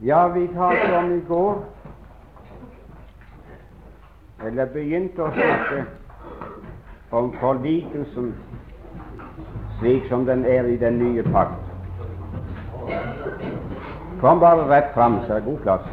Ja, vi talte om i går, eller begynte å snakke om forlikelsen slik som den er i den nye pakt. Kom bare rett fram, så er det god plass.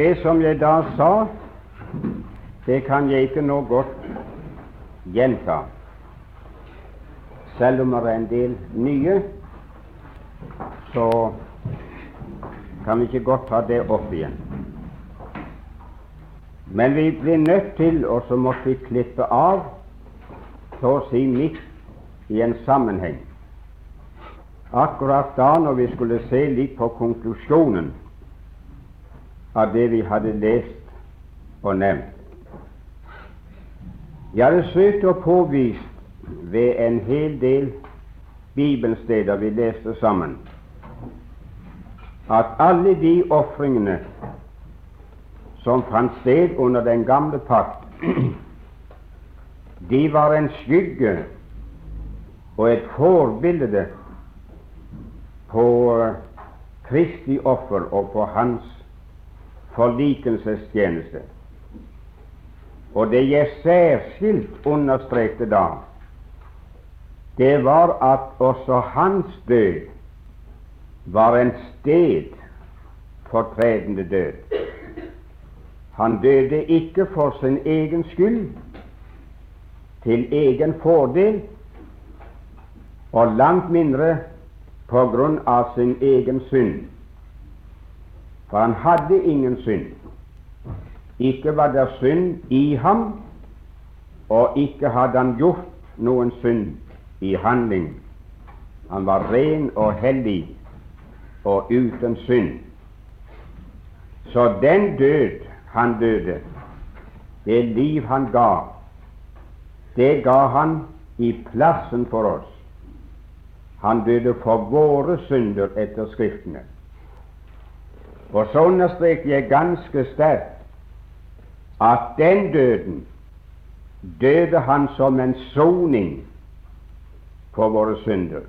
Det som jeg da sa, det kan jeg ikke nå godt gjenta, selv om det er en del nye, så kan vi ikke godt ta det opp igjen. Men vi blir nødt til, og så måtte vi klippe av, så å si midt i en sammenheng. Akkurat da når vi skulle se litt på konklusjonen av det vi hadde lest og nevnt. Jeg hadde søkt å påvise ved en hel del bibelsteder vi leste sammen, at alle de ofringene som fant sted under den gamle pakt, de var en skygge og et forbilde på Kristi offer og på Hans forlikelsestjeneste. Og det jeg særskilt understrekte da, det var at også hans død var en sted fortredende død. Han døde ikke for sin egen skyld, til egen fordel, og langt mindre på grunn av sin egen synd. For han hadde ingen synd. Ikke var det synd i ham, og ikke hadde han gjort noen synd i handling. Han var ren og hellig og uten synd. Så den død han døde, det liv han ga, det ga han i plassen for oss. Han døde for våre synder etter Skriftene. Og så understreker jeg ganske sterkt at den døden døde han som en soning for våre synder.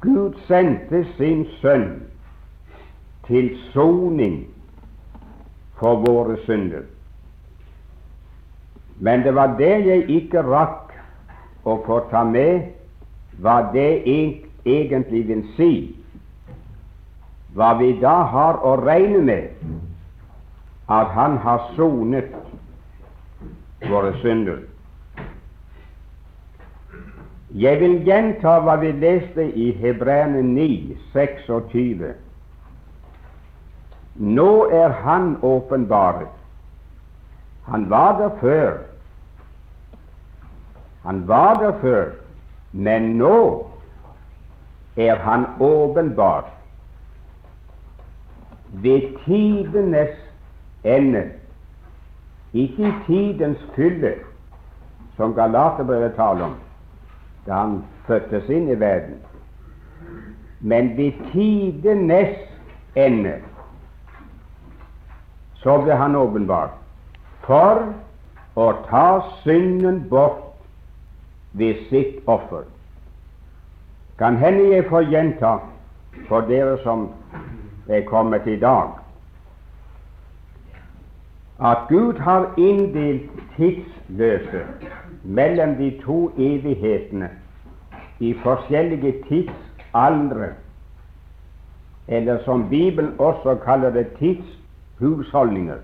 Gud sendte sin sønn til soning for våre synder. Men det var det jeg ikke rakk å få ta med, hva det egentlig vil si hva vi da har å regne med at Han har sonet våre synder. Jeg vil gjenta hva vi leste i Hebreane 9, 26. Nå er Han åpenbaret. Han var der før. Han var der før, men nå er Han åpenbart ved tidenes ende, ikke i tidens fylle, som Galaterbrevet taler om, da han fødtes inn i verden, men ved tidenes ende så ble han åpenbart for å ta synden bort ved sitt offer. Kan hende jeg får gjenta for dere som er kommet i dag. At Gud har inndelt tidsløse mellom de to evighetene i forskjellige tidsaldre, eller som Bibelen også kaller det tidshusholdninger.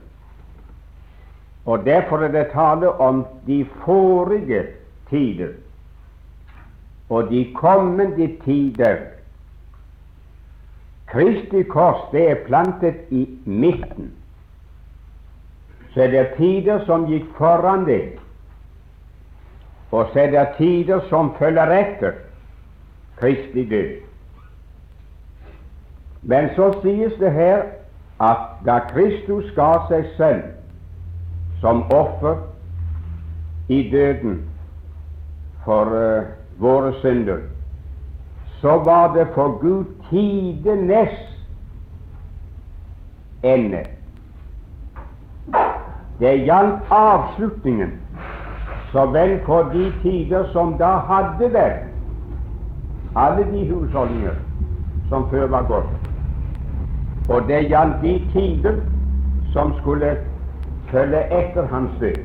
Og Derfor er det tale om de forrige tider og de kommende tider Kristi kors det er plantet i midten, så er det tider som gikk foran det, og så er det tider som følger etter Kristi død. Men så sies det her at da Kristus ga seg selv som offer i døden for uh, våre synder, så var det for Gud tidenes ende. Det gjaldt avslutningen så vel for de tider som da hadde vært, alle de husholdninger som før var gått, og det gjaldt de tider som skulle følge etter hans død.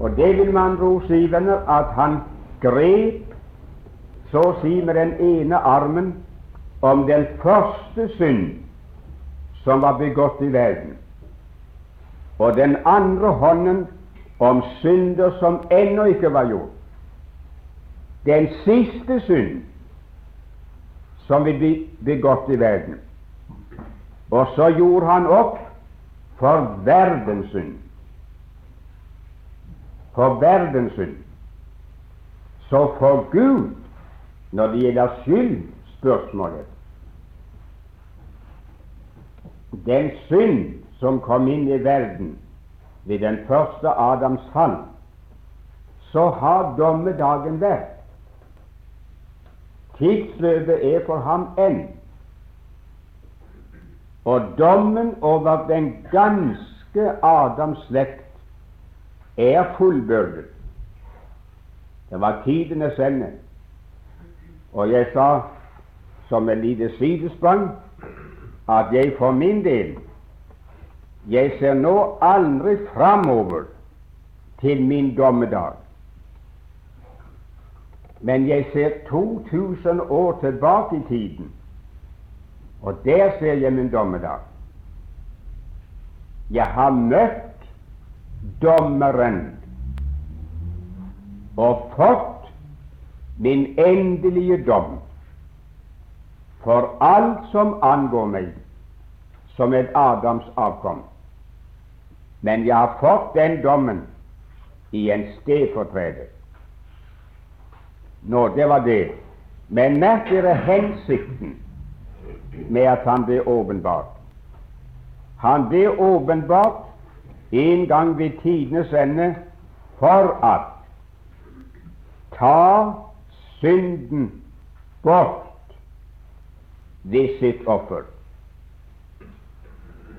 Og det vil man ord si, venner, at han grep så å si med den ene armen om den første synd som var begått i verden, og den andre hånden om synder som ennå ikke var gjort. Den siste synd som vil bli begått i verden. Og så gjorde han opp for verdens synd. For verdens synd. Så for Gud, når det gjelder skyldspørsmålet Den synd som kom inn i verden ved den første Adams fall, så har dommedagen vært. Tidsløpet er for ham enn. Og dommen over den ganske Adams slekt er fullbyrdet. Det var tidenes ende. Og jeg sa som et lite sidesprang at jeg for min del jeg ser nå aldri framover til min dommedag, men jeg ser 2000 år tilbake i tiden, og der ser jeg min dommedag. Jeg har møtt dommeren og fått min endelige dom for alt som angår meg som et Adams avkom. Men jeg har fått den dommen i en stedfortreder. Nå, det var det. Men merk dere hensikten med at han ble åpenbart. Han ble åpenbart en gang ved tidenes ende for at ta synden bort ved sitt offer.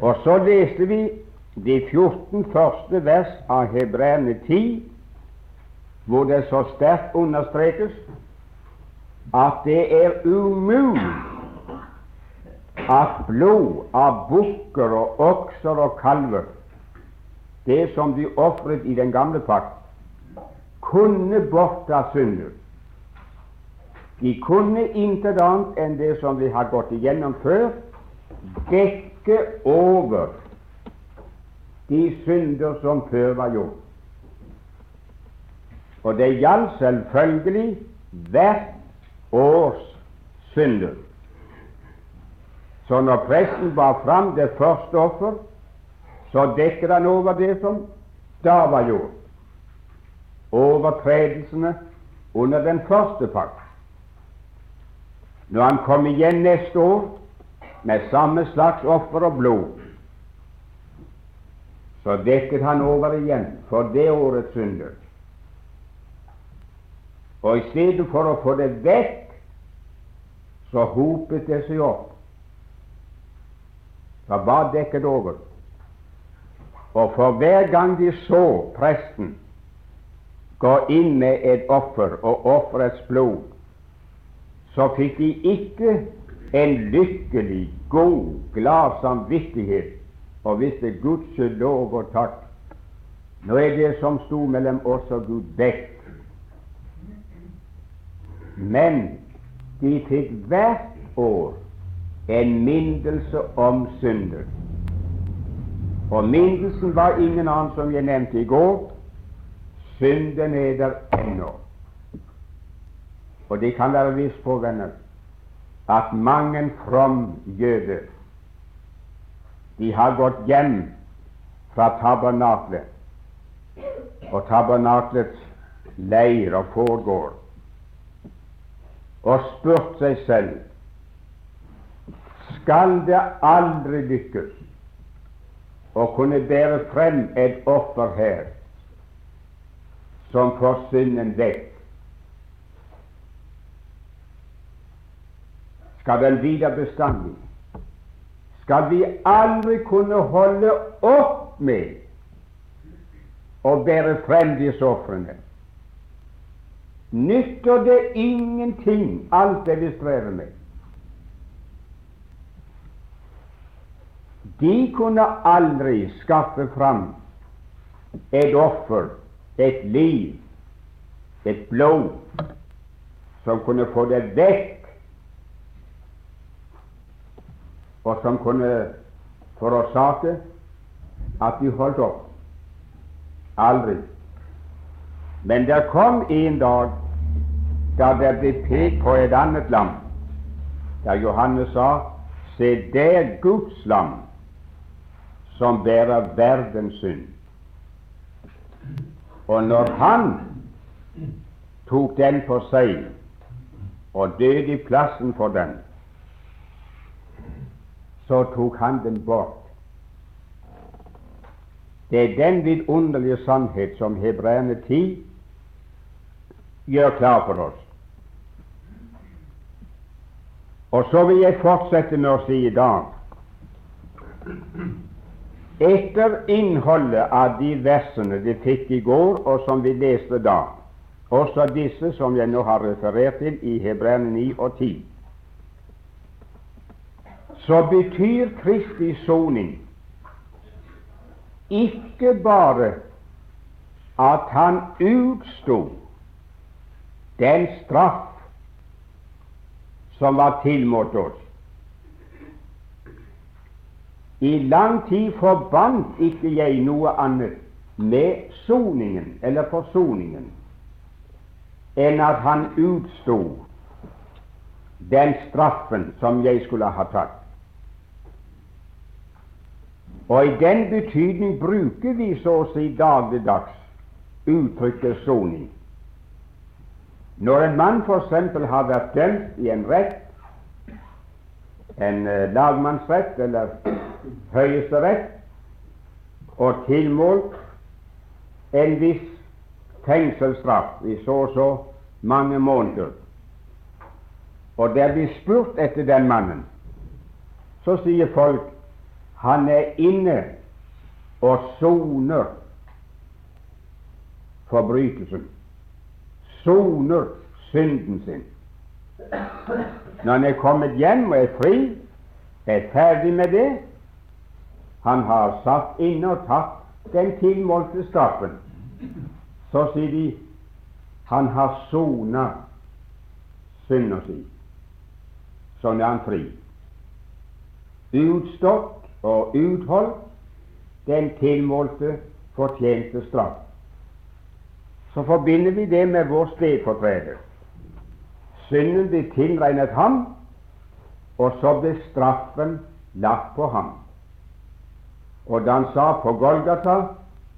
Og så leste vi de 14 første vers av Hebreerne 10, hvor det så sterkt understrekes at det er umulig at blod av bukker og okser og kalver, det som de ofret i den gamle pakt, kunne bortta synder. De kunne intet annet enn det som vi har gått igjennom før, dekke over de synder som før var gjort. Og det gjaldt selvfølgelig hvert års synder. Så når presten bar fram det første offer, så dekket han over det som da var gjort. Overtredelsene under den første pakt. Når han kom igjen neste år med samme slags offer og blod, så dekket han over igjen for det årets synder. Og i stedet for å få det vekk, så hopet det seg opp. Det var dekket over. Og for hver gang de så presten gå inn med et offer og offerets blod, så fikk de ikke en lykkelig, god, glad samvittighet og visste Guds lov og takk. Nå er det som sto mellom oss og Gud, vekk. Men de fikk hvert år en mindelse om synder. Og mindelsen var ingen annen, som jeg nevnte i går. Synden er der ennå. Og det kan være visst på, venner, at mange from jøder de har gått hjem fra tabernaklet og tabernaklets leir og foregår, og spurt seg selv skal det aldri lykkes å kunne bære frem et offer her som får synden vekk. Skal den videre bestandig? Skal vi aldri kunne holde opp med å bære frem disse ofrene? Nytter det ingenting, alt det vi strever med? De kunne aldri skaffe fram et offer, et liv, et blod, som kunne få det vekk, og som kunne forårsake at de holdt opp. Aldri. Men det kom en dag da det ble pekt på et annet lam, da Johannes sa Se, det er Guds lam som bærer verdens synd. Og når han tok den på seg og døde i plassen for den, så tok han den bort. Det er den vidunderlige sannhet som hebreerne 10 gjør klar for oss. Og så vil jeg fortsette med å si i dag etter innholdet av de versene de fikk i går, og som vi leste da, også disse som jeg nå har referert til i Hebreerne 9 og 10, så betyr Kristi soning ikke bare at han utsto den straff som var tilmålt oss, i lang tid forbandt ikke jeg noe annet med soningen eller forsoningen enn at han utsto den straffen som jeg skulle ha tatt. Og i den betydning bruker vi så å si dagligdags uttrykket soning. Når en mann f.eks. har vært dømt i en rett, en uh, lagmannsrett eller Høyesterett og tilmålt en viss fengselsstraff i så og så mange måneder, og det blir spurt etter den mannen, så sier folk han er inne og soner forbrytelsen, soner synden sin. Når han er kommet hjem og er fri, er ferdig med det, han har satt inne og tatt den tilmålte straffen. Så sier de han har sona synda si. Sånn er han fri. Utstått og utholdt den tilmålte fortjente straff. Så forbinder vi det med vår stedfortreder. Synden ble tilregnet ham, og så ble straffen lagt på ham. Og da han sa på Golgata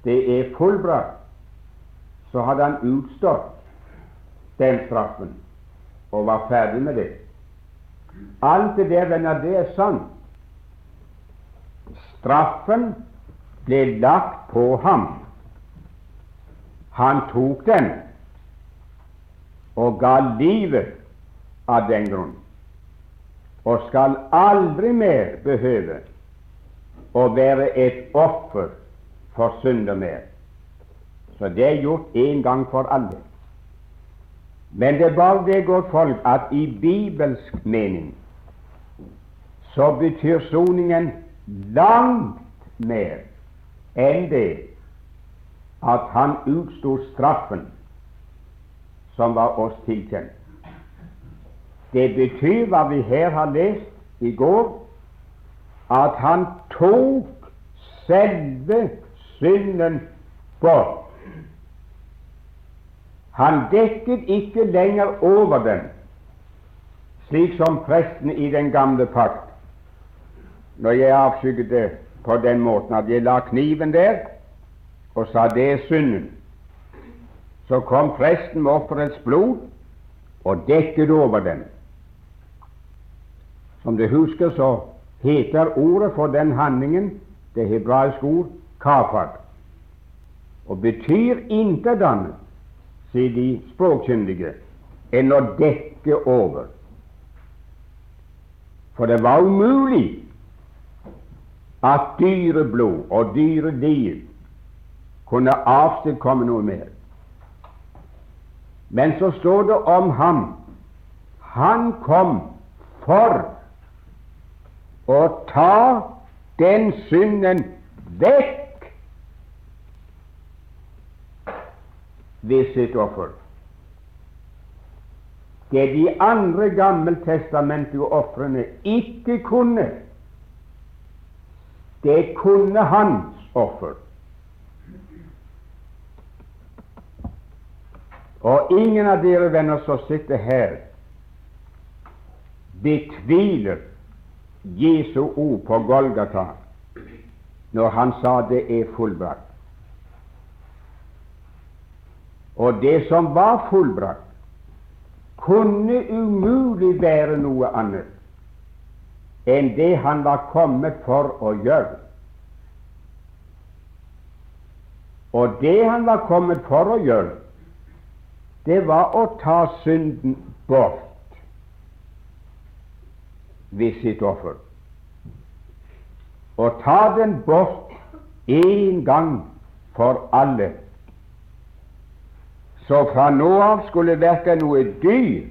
det er fullbrakt, så hadde han utstått den straffen og var ferdig med det. Alt det der, venner, det er sant. Straffen ble lagt på ham. Han tok den og ga livet av den grunn, og skal aldri mer behøve å være et offer for synder mer. Så det er gjort en gang for alle. Men det er bare det, godt folk, at i bibelsk mening så betyr soningen langt mer enn det at han utsto straffen som var oss tilkjent. Det betyr hva vi her har lest i går, at han tok selve synden bort. Han dekket ikke lenger over den, slik som prestene i den gamle pakt. Når jeg avskygget på den måten at jeg la kniven der og sa det er synden. Så kom presten med offerets blod og dekket over den. Som du husker, så heter ordet for den handlingen det hebraiske ord kafar, og betyr intet annet, sier de språkkyndige, enn å dekke over. For det var umulig at dyreblod og dyreliv kunne avstedkomme noe mer. Men så står det om ham han kom for å ta den synden vekk ved sitt offer. Det de andre gammeltestamentlige ofrene ikke kunne, det kunne hans offer. Og ingen av dere venner som sitter her, betviler Jesu ord på Golgata når han sa det er fullbrakt. Og det som var fullbrakt, kunne umulig være noe annet enn det han var kommet for å gjøre. Og det han var kommet for å gjøre, det var å ta synden bort ved sitt offer. Å ta den bort en gang for alle. Så fra nå av skulle verken noe dyr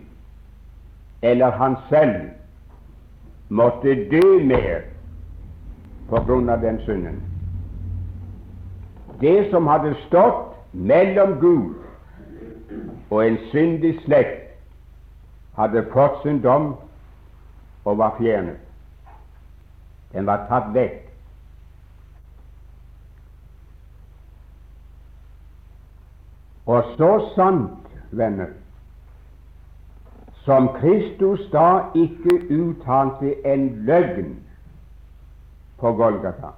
eller han selv måtte dø mer på grunn av den synden. Det som hadde stått mellom Gud og en syndig slekt hadde fått sin dom og var fjernet. Den var tatt vekk. Og så sant, venner, som Kristus da ikke uttalte en løgn på Golgata,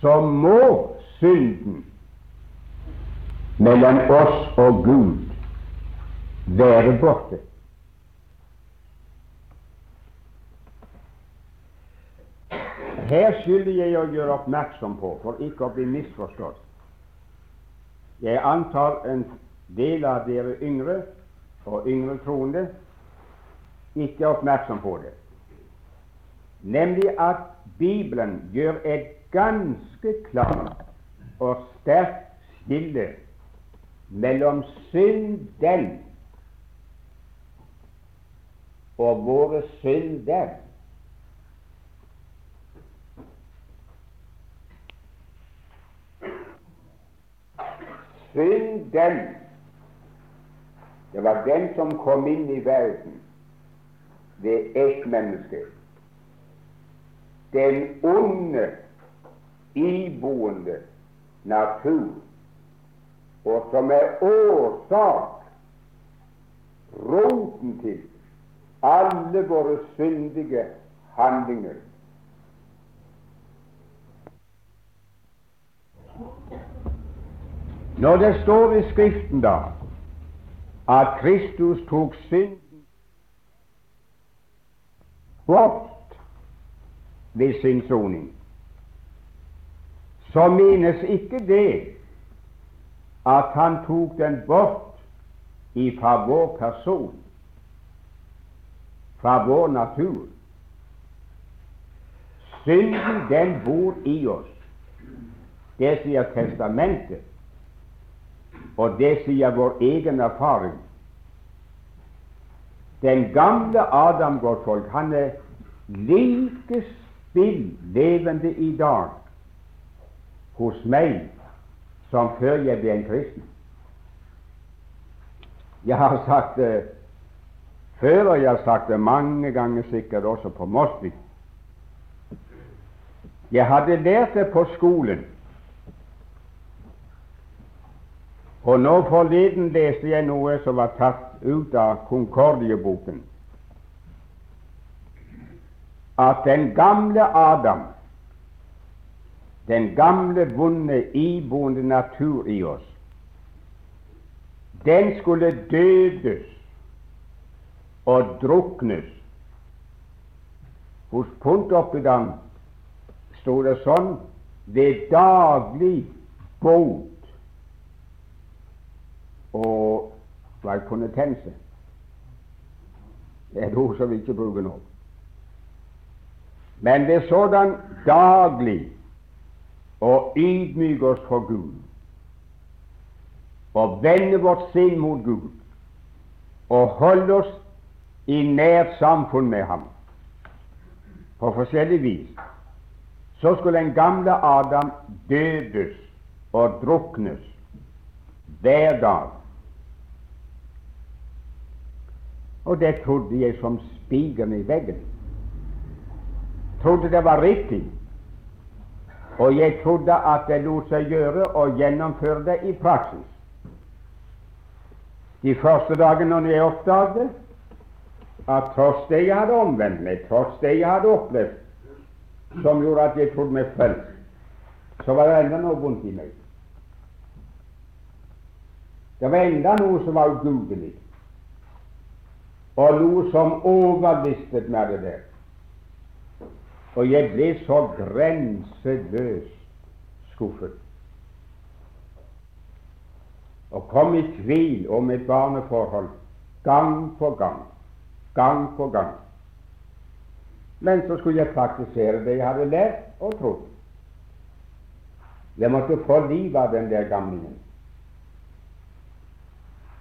så må synden mellom oss og Gud være borte. Her skylder jeg å gjøre oppmerksom på, for ikke å bli misforstått Jeg antar en del av dere yngre og yngre troende ikke er oppmerksom på det, nemlig at Bibelen gjør et ganske klart og sterkt skille mellom synden og våre synder. Synden, det var den som kom inn i verden ved ett menneske. Den onde, iboende natur og som er årsak, roten til, alle våre syndige handlinger. Når det står i Skriften da at Kristus tok synden bort ved sin soning, så menes ikke det at han tok den bort ifra vår person, fra vår natur. Synden, den bor i oss. Det sier Testamentet, og det sier vår egen erfaring. Den gamle Adam, folk, han er like spill levende i dag hos meg som før jeg ble en kristen. Jeg har sagt det før, og jeg har sagt det mange ganger sikkert også på Mosby. Jeg hadde lært det på skolen, og nå forleden leste jeg noe som var tatt ut av Konkordieboken, at den gamle Adam den gamle, vonde, iboende natur i oss, den skulle dødes og druknes. Hos Pontoppidan sto det sånn ved daglig bot og hva konnetense. Det er et ord som vi ikke bruker nå. Men det er sådan daglig å ydmyke oss for Gud og vende vårt sinn mot Gud og holde oss i nært samfunn med Ham på forskjellig vis, så skulle den gamle Adam dødes og druknes hver dag. Og det trodde jeg som spigeren i veggen. Trodde det var riktig. Og jeg trodde at det lot seg gjøre å gjennomføre det i praksis. De første dagene når jeg oppdaget at tross det jeg hadde omvendt meg, tross det jeg hadde opplevd, som gjorde at jeg trodde meg frelst, så var det enda noe vondt i meg. Det var enda noe som var ugudelig, og noe som overlistet med det der. Og jeg ble så grenseløst skuffet. Og kom i tvil om mitt barneforhold gang på gang, gang på gang. Men så skulle jeg praktisere det jeg hadde lært og trodd. Jeg måtte få livet av den der gamlingen.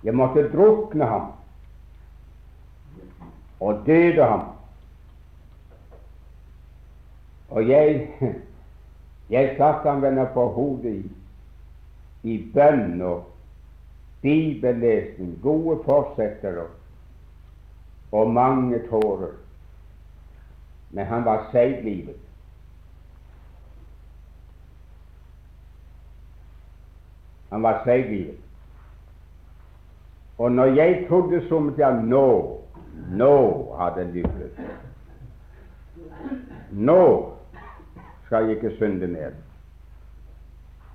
Jeg måtte drukne ham og døde ham. Og jeg jeg satte ham venner på hodet i, i bønn og bibellesning, gode fortsettere og mange tårer. Men han var seiglivet. Han var seiglivet. Og når jeg trodde som at nå, nå hadde lykkes Nå skal jeg ikke synde mer.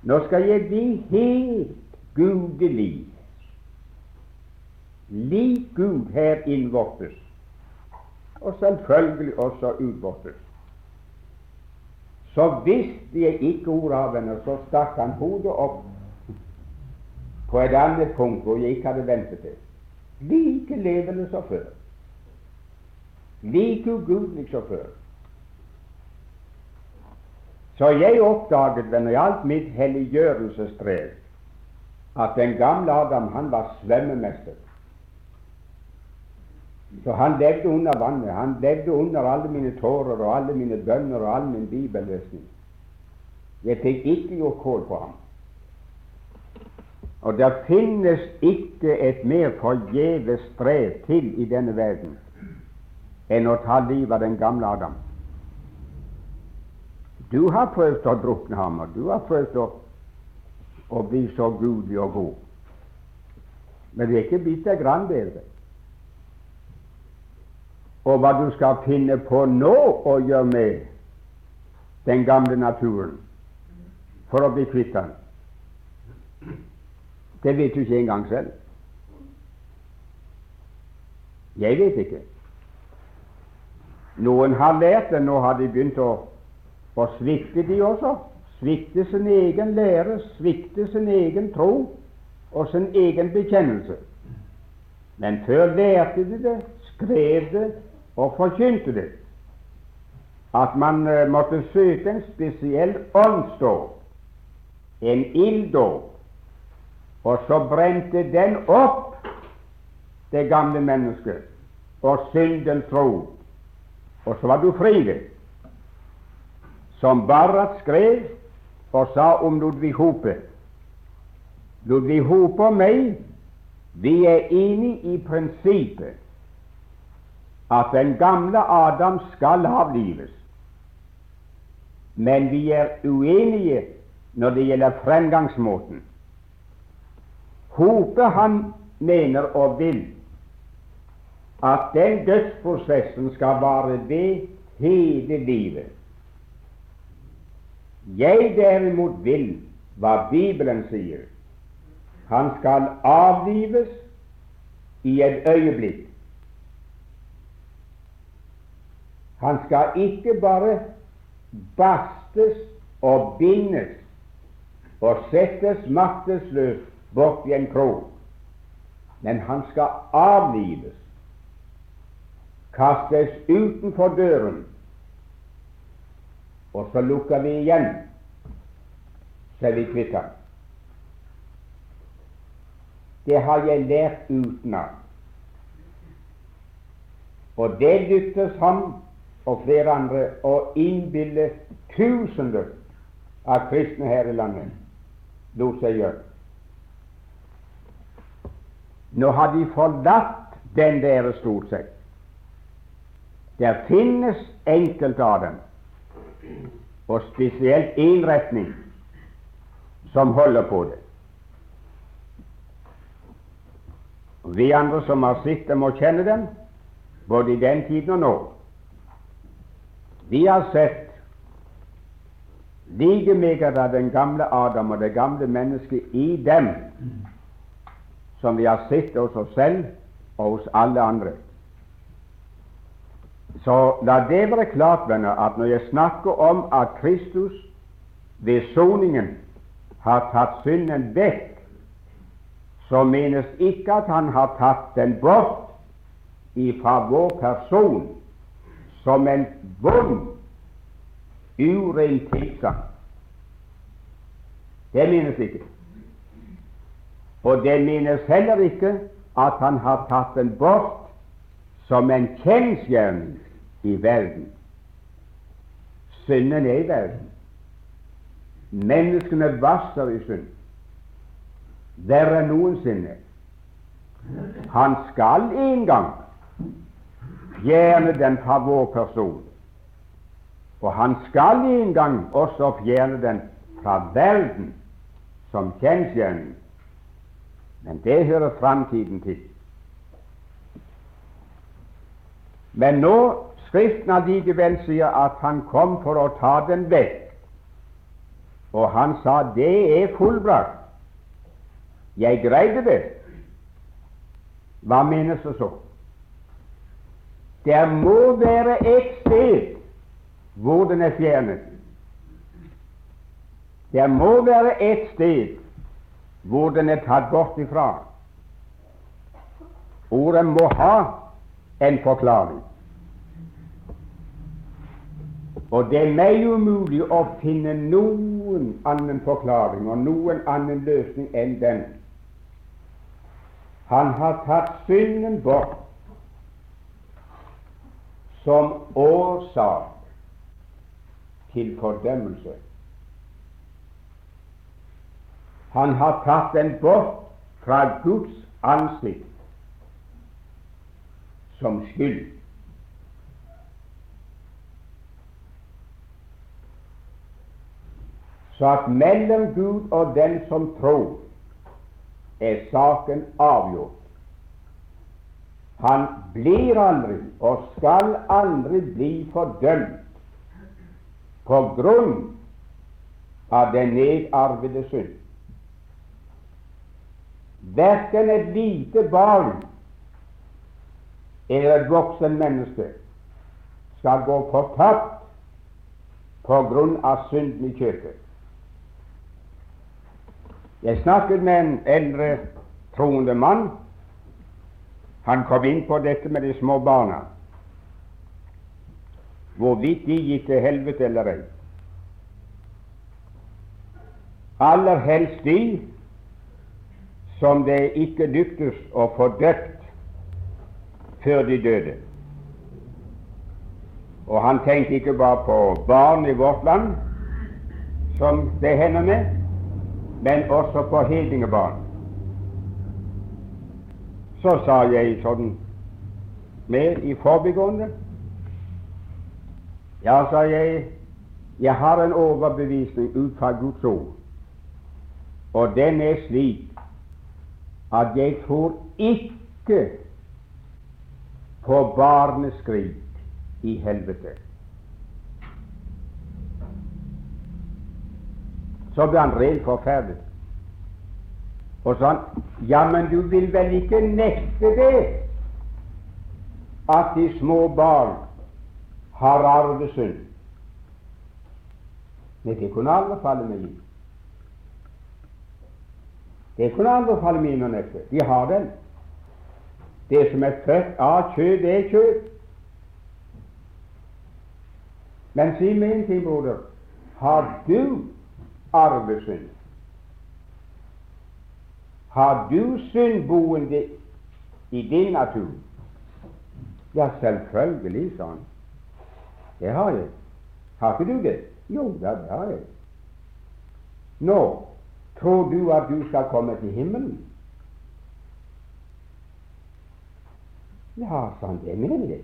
Nå skal jeg bli helt gudelig, lik Gud her innvortes, og selvfølgelig også utvortes. Så visste jeg ikke ordet av henne, så stakk han hodet opp på et annet punkt hvor jeg ikke hadde ventet det. Like levende som før. Like ugudelig som før. Så jeg oppdaget ved alt mitt helliggjørelsesstrev at den gamle Adam han var svømmemester. Så han levde under vannet. Han levde under alle mine tårer og alle mine bønner og all min bibelløsning. Jeg fikk ikke gjort kål på ham. Og det finnes ikke et mer forgjeves strev til i denne verden enn å ta livet av den gamle Adam. Du har prøvd å drukne ham, og du har prøvd å, å bli så gudelig og god. Men det er ikke bitte grann bedre. Og hva du skal finne på nå å gjøre med den gamle naturen for å bli kvitt den, det vet du ikke engang selv. Jeg vet ikke. Noen har lært det, nå har de begynt å forsvikte de også. Svikte sin egen lære, svikte sin egen tro og sin egen bekjennelse. Men før lærte de det, skrev det og forkynte det. At man uh, måtte søke en spesiell åndsdåp, en ilddåp, og så brente den opp det gamle mennesket og synden tro, og så var det som Barrat skrev og sa om Ludvig Hope. Ludvig Hope og meg, vi er enig i prinsippet at den gamle Adam skal avlives. Men vi er uenige når det gjelder fremgangsmåten. Hope han mener og vil at den dødsprosessen skal vare ved hele livet. Jeg derimot vil hva Bibelen sier. Han skal avlives i et øyeblikk. Han skal ikke bare bastes og bindes og settes maktesløs bort i en krok, men han skal avlives, kastes utenfor døren, og så lukker vi igjen, så er vi kvitt ham. Det har jeg lært utenat. Og det lyktes han og flere andre å innbille tusener av kristne her i landet lot seg gjøre. Nå har de forlatt den der stort sett. Det finnes enkelte av dem, og spesielt én retning, som holder på det. Vi andre som har sett dem og kjenner dem, både i den tiden og nå, vi har sett like meget av den gamle Adam og det gamle mennesket i dem som vi har sett hos oss selv og hos alle andre. Så la det være klart, venner, at når jeg snakker om at Kristus ved soningen har tatt synden vekk, så menes ikke at han har tatt den bort ifra vår person som en vond, uren tilstand. Det menes ikke. Og det menes heller ikke at han har tatt den bort som en kjensgjerning i verden. Synden er i verden. Menneskene vasser i synd verre enn noensinne. Han skal en gang fjerne den fra vår person, og han skal en gang også fjerne den fra verden som kjensgjerning. Men det hører framtiden til. Men nå Skriften allikevel sier at han kom for å ta den vekk, og han sa det er fullbrakt. Jeg greide det. Hva menes det så? Det må være et sted hvor den er fjernet. Det må være et sted hvor den er tatt bort ifra. Ordet må ha en forklaring. Og det er meg umulig å finne noen annen forklaring og noen annen løsning enn den han har tatt synden bort som årsak til fordømmelse. Han har tatt den bort fra Guds ansikt som skyld. Så at mellom Gud og den som tror, er saken avgjort. Han blir aldri og skal aldri bli fordømt på grunn av den nedarvede synd. Verken et lite barn eller et voksen menneske skal gå fortapt på grunn av synden i kirken. Jeg snakket med en eldre troende mann. Han kom inn på dette med de små barna, hvorvidt de gikk til helvete eller ei. Aller helst de som det ikke lyktes å få døpt før de døde. Og han tenkte ikke bare på barn i vårt land, som det hender med, men også på hedningebarn. Så sa jeg sånn mer i forbigående Ja, sa jeg, jeg har en overbevisning ut fra Guds ord, og den er slik at jeg tror ikke på barneskrik i helvete. så ble han rent forferdet. Og sånn Ja, men du vil vel ikke nekte det at de små barn har arvesynd? Men det kunne aldri falle meg inn. Det kunne aldri falle meg inn å nekte. De har den. Det som er født av kjød, det er kjød. Men si meg en ting, broder. Har du arvesynd? Har du synd boende i din natur? Ja, selvfølgelig, sa han. Det har jeg. Har ikke du det? Jo da, det har jeg. Nå, tror du at du skal komme til himmelen? Ja, sa han, det mener jeg.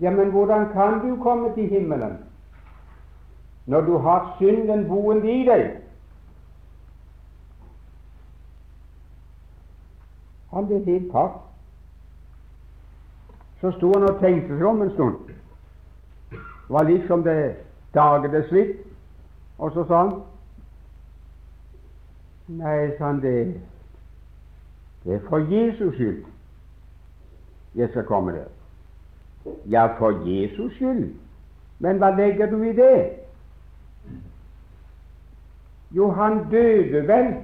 Ja, men hvordan kan du komme til himmelen når du har synden boende i deg? Han ble helt paff. Så sto han og tenkte seg om en stund. Det var liksom det daget slitt. Og så sa han Nei, sa han, det, det er for Jesus skyld jeg skal komme der. Ja, for Jesus skyld. Men hva legger du i det? Jo, han døde vel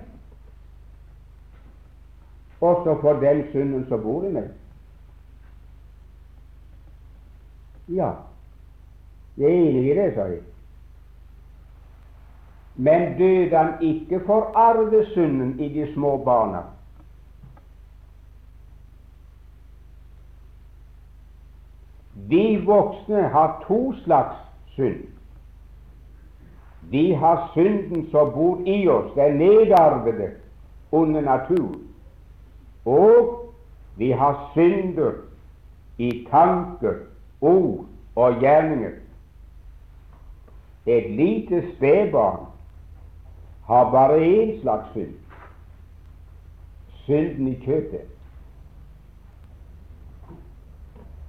også for den synden som bor i meg. Ja, jeg er enig i det, sa jeg. Men døde han ikke for arvesynden i de små barna? Vi voksne har to slags synd. Vi har synden som bor i oss, den nedarvede onde natur. Og vi har synder i tanker, ord og gjerninger. Et lite spedbarn har bare én slags synd synden i kjøttet.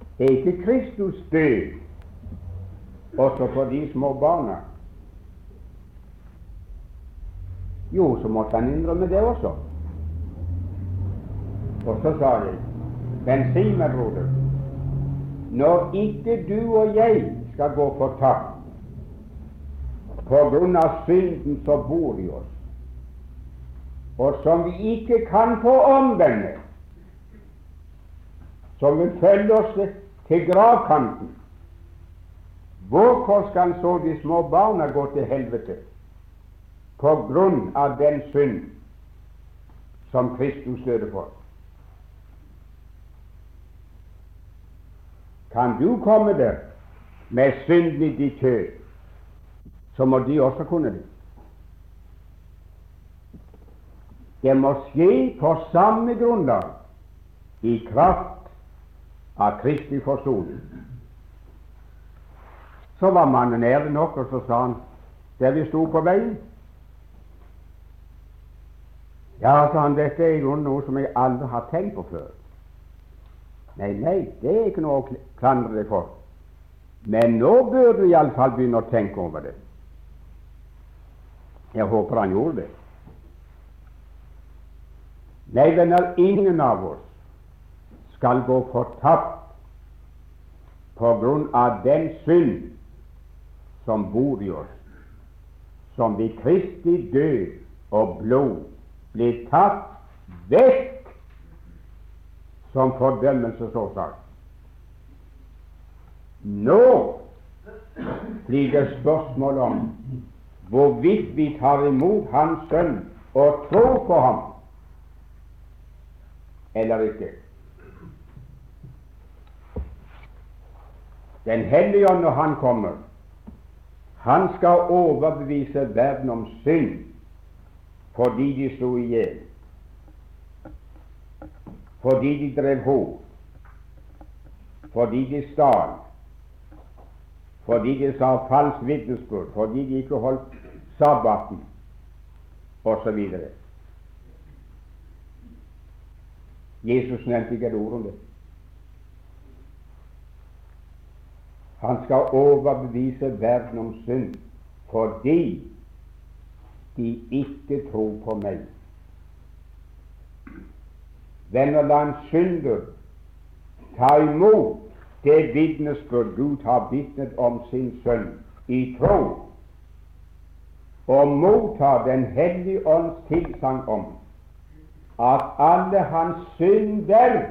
Det er ikke Kristus død også for de små barna. Jo, så måtte han innrømme det også. Og så sa de, men si meg, broder, når ikke du og jeg skal gå fortapt på grunn av synden som bor i oss, og som vi ikke kan få omvende, som vil følge oss til gravkanten, hvorfor skal så de små barna gå til helvete på grunn av den synd som Kristus døde for? Kan du komme der med synden i ditt kjød, så må de også kunne det. Det må skje på samme grunnlag, i kraft av Kristi forsoning. Så var mannen ærlig nok, og så sa han der vi sto på veien Ja, sa han, dette er jo noe som jeg aldri har tenkt på før. Nei, nei, det er ikke noe å klandre deg for. Men nå bør du iallfall begynne å tenke over det. Jeg håper han gjorde det. Nei, venner, ingen av oss skal gå fortapt på grunn av den synd som bor i oss, som ved Kristi død og blod blir tatt vekk som fordømmelsesårsak. Nå blir det spørsmål om hvorvidt vi tar imot Hans Sønn og tror på ham eller ikke. Den hellige ånd, når han kommer, han skal overbevise verden om synd fordi de slo i hjel fordi de drev hor, fordi de stal, fordi de sa falsk vitnesbyrd, fordi de ikke holdt sabbaten, osv. Jesus nevnte ikke et ord om det. Han skal overbevise verden om synd fordi de ikke tror på meg. Venner, la en synder ta imot det vitnesbyrd Gud har vitnet om sin sønn i tro, og motta Den hellige ånds tilsagn om at alle hans synder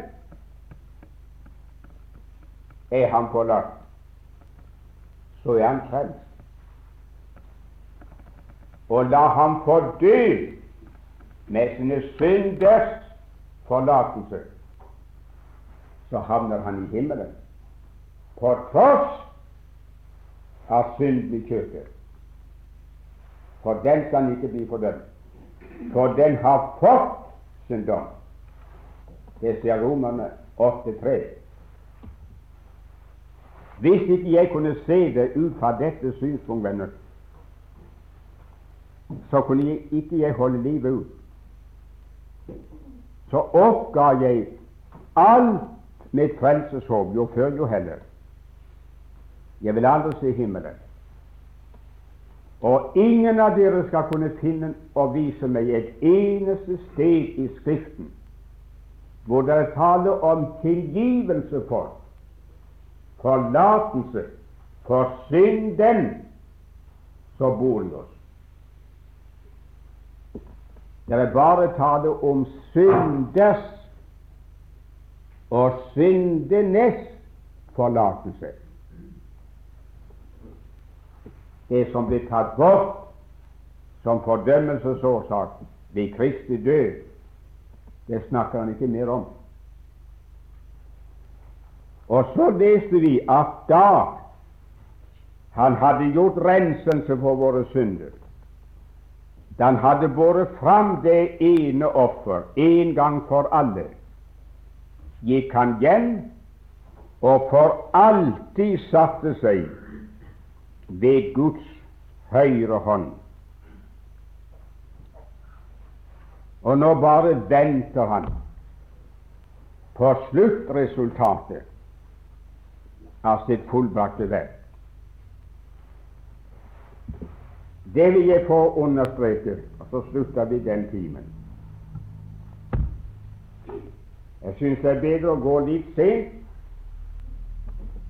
er ham pålagt, så er han frelst. Og la ham få dø med sine synders forlatelse, så havner han i himmelen, på tross av synden i kjøpet. For den kan ikke bli fordømt, for den har fått sin dom. Det sier Romerne 8,3. Hvis ikke jeg kunne se det ut fra dette synspunkt, venner, så kunne jeg ikke jeg holde livet ut. Så oppga jeg alt mitt frelseshåp, jo før jo heller. Jeg vil aldri se himmelen. Og ingen av dere skal kunne finne og vise meg et eneste sted i Skriften hvor det er tale om tilgivelse for forlatelse for synden som bor i oss. Det er bare tale om synders og syndenes forlatelse. Det som blir tatt bort som fordømmelsesårsak ved Kristi død, det snakker han ikke mer om. Og så leste vi at da han hadde gjort renselse for våre synder, da han hadde båret fram det ene offer en gang for alle, gikk han hjem og for alltid satte seg ved Guds høyre hånd. Og nå bare venter han på sluttresultatet av sitt fullbrakte verk. Det vil jeg få understreke, og så slutter vi den timen. Jeg syns det er bedre å gå litt sent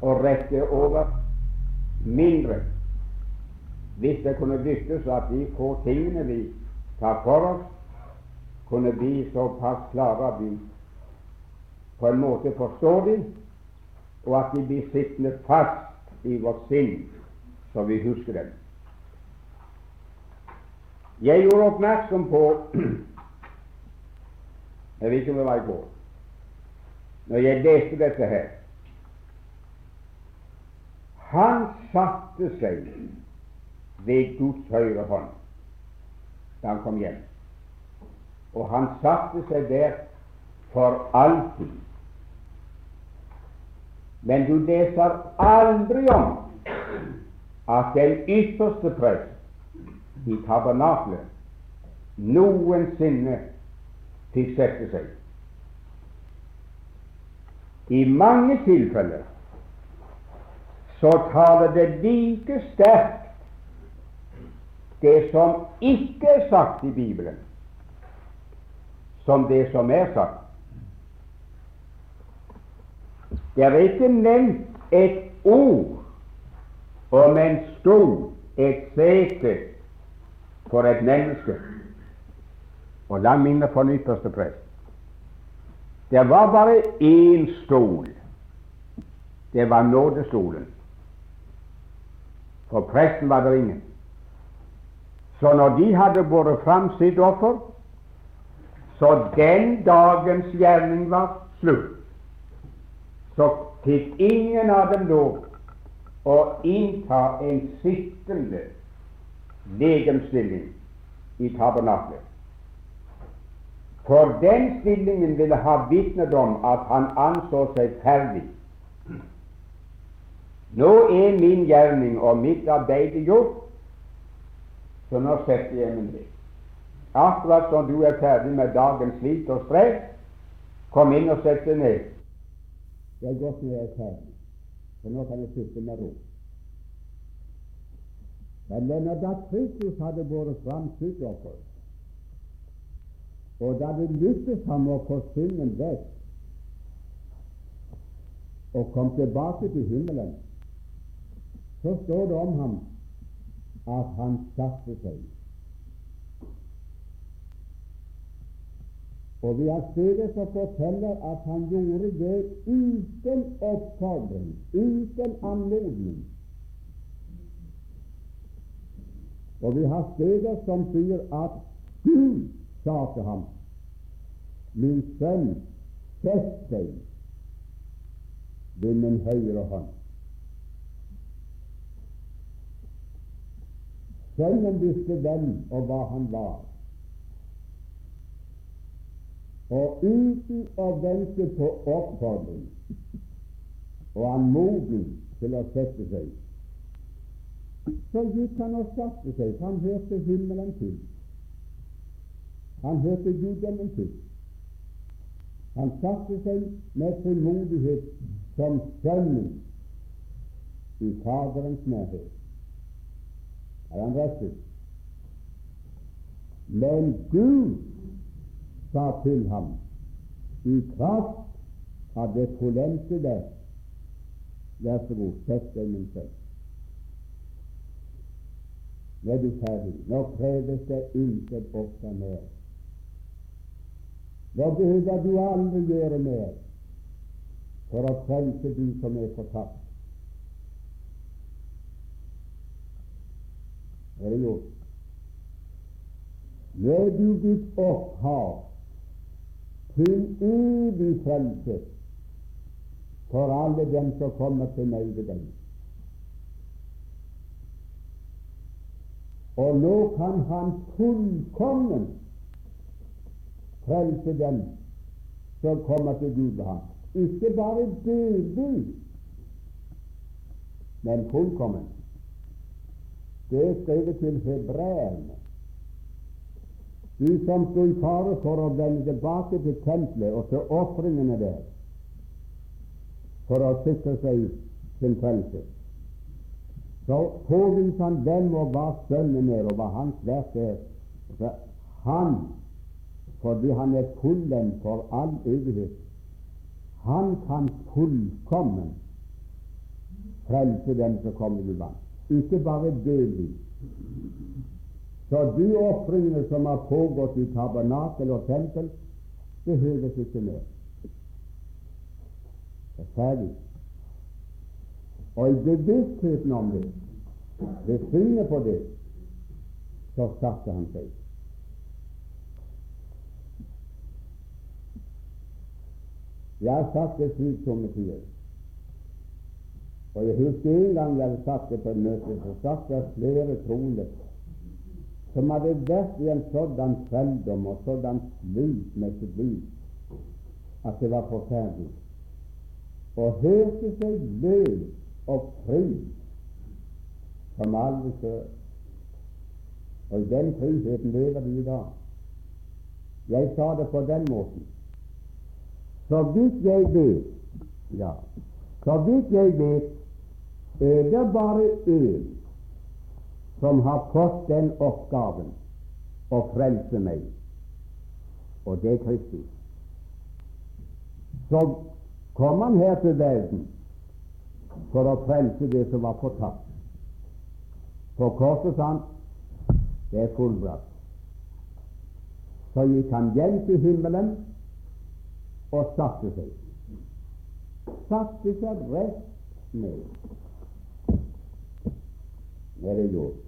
og rette over mindre hvis det kunne lykkes at de få tingene vi tar for oss, kunne bli såpass klare at vi på en måte forstår dem, og at de blir sittende fast i vårt sinn, så vi husker dem. Jeg gjorde oppmerksom på Jeg vet ikke om det var i går når jeg leste dette her. Han satte seg ved Guds høyre hånd da han kom hjem. Og han satte seg der for alltid. Men du leser aldri om at den ytterste prest i tabernaklet noensinne fikk sette seg. I mange tilfeller så taler det like sterkt det som ikke er sagt i Bibelen, som det som er sagt. Det er ikke nevnt et ord om en stol, et sete, for et menneske. Og la minne for den ypperste prest. Det var bare én stol. Det var nådestolen. For presten var det ingen. Så når de hadde båret fram sitt offer, så den dagens gjerning var slutt, så fikk ingen av dem lov å innta en sittende legemstilling i tabernaklet. For den stillingen ville ha vitnet om at han anså seg ferdig. Nå er min gjerning og mitt arbeid gjort, så nå setter jeg meg ned. Akkurat som du er ferdig med dagens slit og strev, kom inn og sett deg ned. Det er godt når jeg er ferdig. For nå kan jeg sitte med ro. Men da Kristus hadde båret fram sitt og da det lyktes ham å få synden vekk og kom tilbake til himmelen, så står det om ham at han satte seg. Og vi har stedet som forteller at han gjorde det uten oppfordring, uten anmodning. Og vi har steder som sier at Gud sa til ham, min sønn, sett deg ved min høyre hånd. Sønnen visste hvem og hva han var. Og uten å vente på oppfordring og anmodning til å sette seg, så gikk han og satte seg, for han hørte himmelen til. Han hørte guddommen til. Han satte seg med frimodighet som sønnen i Faderens nærhet. Er han rettet? Men Gud sa til ham i kraft av det fullendte Vær så god, sett deg, min sønn. Nå er du ferdig. Nå kreves det intet ofte mer. Nå behøver du aldri gjøre mer for å frelse du som er fortapt. Er det gjort? Nå er du blitt opphav evig frelse for alle dem som kommer til ved deg. Og nå kan han fullkommen frelse dem som kommer til Gud ved ham. Ikke bare delvis, men fullkommen. Det er skrevet til hebreerne. De som sto i fare for å vende tilbake til tempelet og til ofringene der for å sikre seg sin frelse så påviser han hvem og hva sønnen er, og hva hans verk er. Så han, fordi han er fullendt for all evighet, han kan fullkommen frelse dem som kommer til vann. Ikke bare delvis. Så du ofringene som har pågått i tabernakel og tempel, behøves ikke mer. Det er ferdig. Og i bevisstheten om det, ved synet på det, så satte han seg. Jeg har sagt det slik somme tider. Og jeg husker en gang jeg hadde sagt det på et møte, så satt det flere troende som hadde vært i en sådan trelldom og sådan slut med sitt liv at det var forferdelig, og hørte seg løs og fri som aldri før. Og i den friheten lever vi i dag. Jeg sa det på den måten. Så vidt jeg vet, ja, så vidt jeg vet, er det bare én som har fått den oppgaven å frelse meg, og det er Kristus. Så kom han her til verden for å frelse det som var fortapt. På korset sa han det er fullbrakt. Så gikk han hjem til himmelen og satte seg. Satte seg rett ned. Nå er det gjort.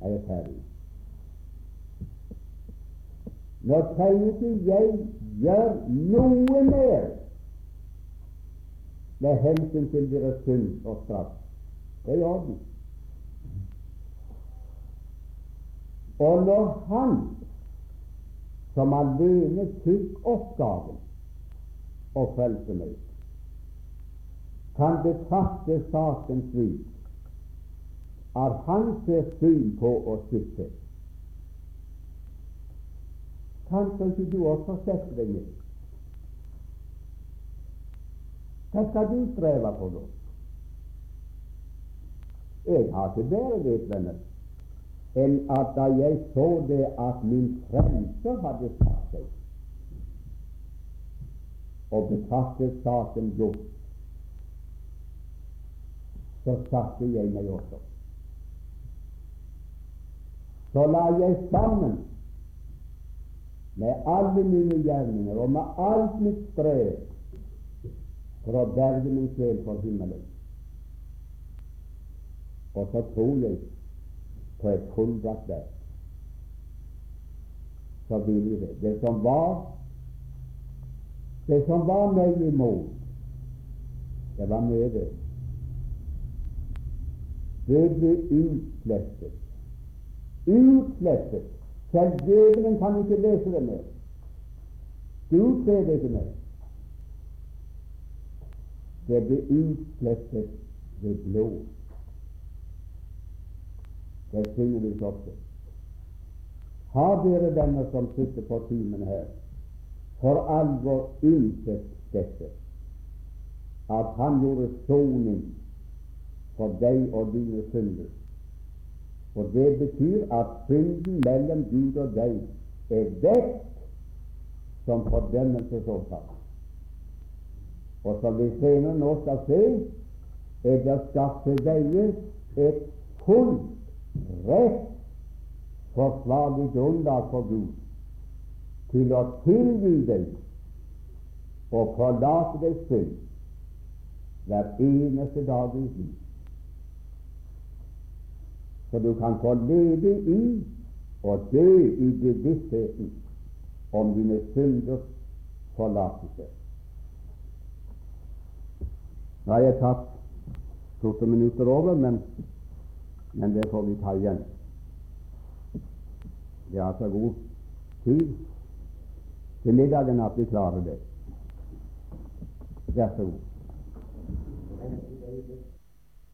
Er jeg ferdig? Nå trenger ikke jeg gjør noe mer med hensyn til deres synd og straff. Det er i orden. Og når han som alene fikk oppgaven og fulgte meg, kan betrakte saken slik at han ser syn på å slutte. kan ikke du også sette deg ned? Hva skal du streve på da? Jeg har ikke bedre vet, venner, enn at da jeg så det at min frelser hadde satt seg og betraktet saken gjort, så satte jeg meg også. Så la jeg sammen med alle mine gjerninger og med alt mitt strev for å berge min sjel for himmelen. Og så tror jeg på et fullbrakt verk. Så vil jeg det. Det som var det som var meg imot, det var med det. Det ble utslettet. Utslettet. Selv djevelen kan ikke lese det mer. Gud ser det ikke mer. Det ble utslettet ved blod. Det synger vi så ofte. Har dere venner som sitter på timen her, for alvor innsett dette, at han gjorde soning for deg og dine synder. Og det betyr at synden mellom Gud og deg er vekk som fordømmelsesårsak. Og som vi senere nå skal se, er det skapt til veie et fullt rett forsvarlig grunnlag for Gud til å tilgi deg og forlate deg synd hver eneste dag i ditt liv. Så du kan få leve i og dø i bevisstheten om dine synders forlatelse. Nå har jeg tatt 14 minutter over, men men det får vi ta igjen. Vi har så god tid til middagen at vi klarer det. Vær så god.